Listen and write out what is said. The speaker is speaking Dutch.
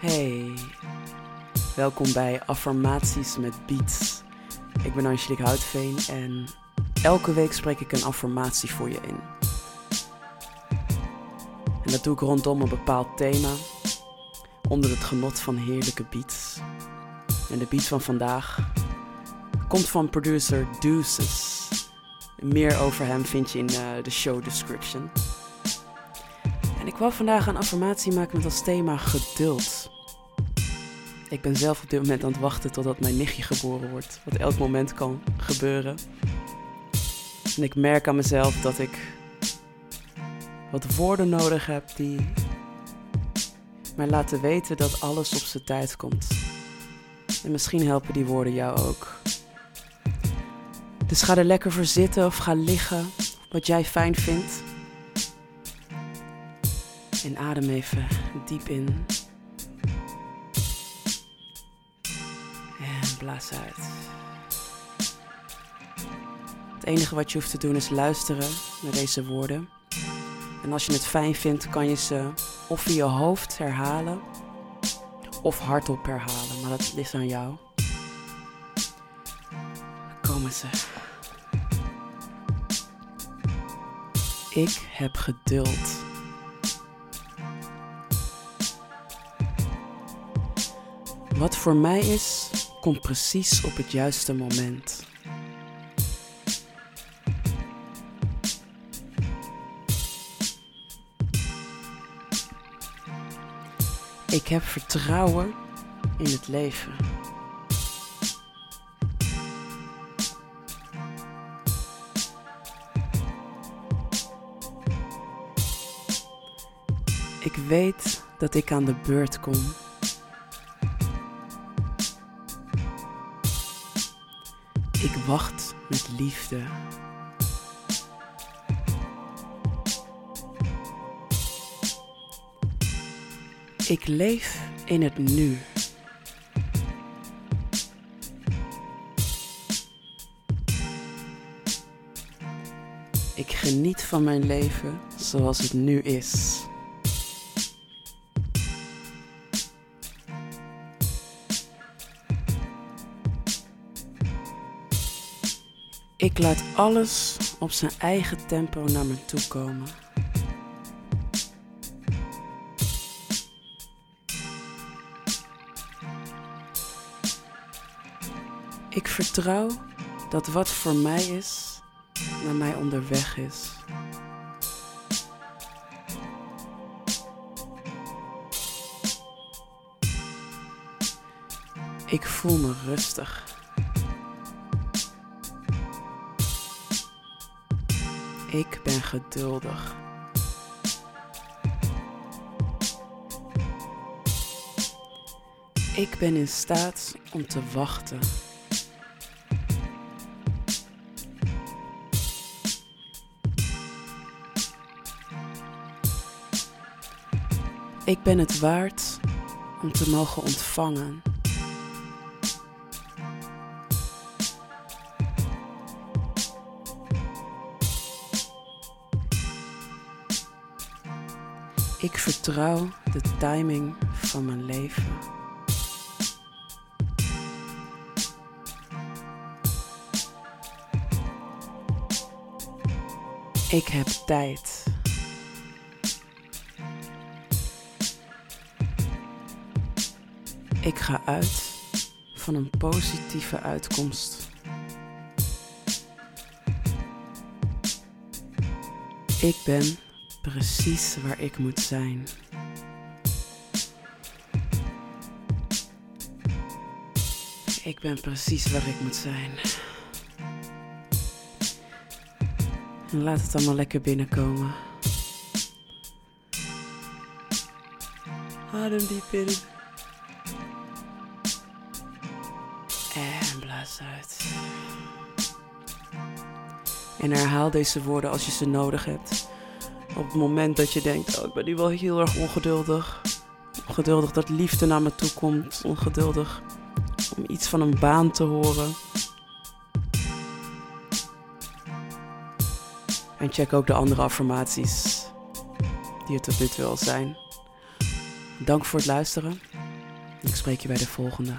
Hey, welkom bij Affirmaties met Beats. Ik ben Angelique Houtveen en elke week spreek ik een affirmatie voor je in. En dat doe ik rondom een bepaald thema, onder het genot van heerlijke beats. En de beat van vandaag komt van producer Deuces. Meer over hem vind je in uh, de show description. Ik wou vandaag een affirmatie maken met als thema geduld. Ik ben zelf op dit moment aan het wachten totdat mijn nichtje geboren wordt, wat elk moment kan gebeuren. En ik merk aan mezelf dat ik wat woorden nodig heb die mij laten weten dat alles op zijn tijd komt. En misschien helpen die woorden jou ook. Dus ga er lekker voor zitten of ga liggen, wat jij fijn vindt. En adem even diep in. En blaas uit. Het enige wat je hoeft te doen is luisteren naar deze woorden. En als je het fijn vindt, kan je ze of in je hoofd herhalen of hardop herhalen. Maar dat ligt aan jou. Komen ze. Ik heb geduld. Wat voor mij is, komt precies op het juiste moment. Ik heb vertrouwen in het leven. Ik weet dat ik aan de beurt kom. Ik wacht met liefde. Ik leef in het nu. Ik geniet van mijn leven zoals het nu is. Ik laat alles op zijn eigen tempo naar me toe komen. Ik vertrouw dat wat voor mij is, naar mij onderweg is. Ik voel me rustig. Ik ben geduldig. Ik ben in staat om te wachten. Ik ben het waard om te mogen ontvangen. Ik vertrouw de timing van mijn leven. Ik heb tijd. Ik ga uit van een positieve uitkomst. Ik ben precies waar ik moet zijn. Ik ben precies waar ik moet zijn. En laat het allemaal lekker binnenkomen. Adem diep in. En blaas uit. En herhaal deze woorden als je ze nodig hebt. Op het moment dat je denkt, oh ik ben nu wel heel erg ongeduldig. Ongeduldig dat liefde naar me toe komt. Ongeduldig om iets van een baan te horen. En check ook de andere affirmaties die er tot nu toe al zijn. Dank voor het luisteren Ik spreek je bij de volgende.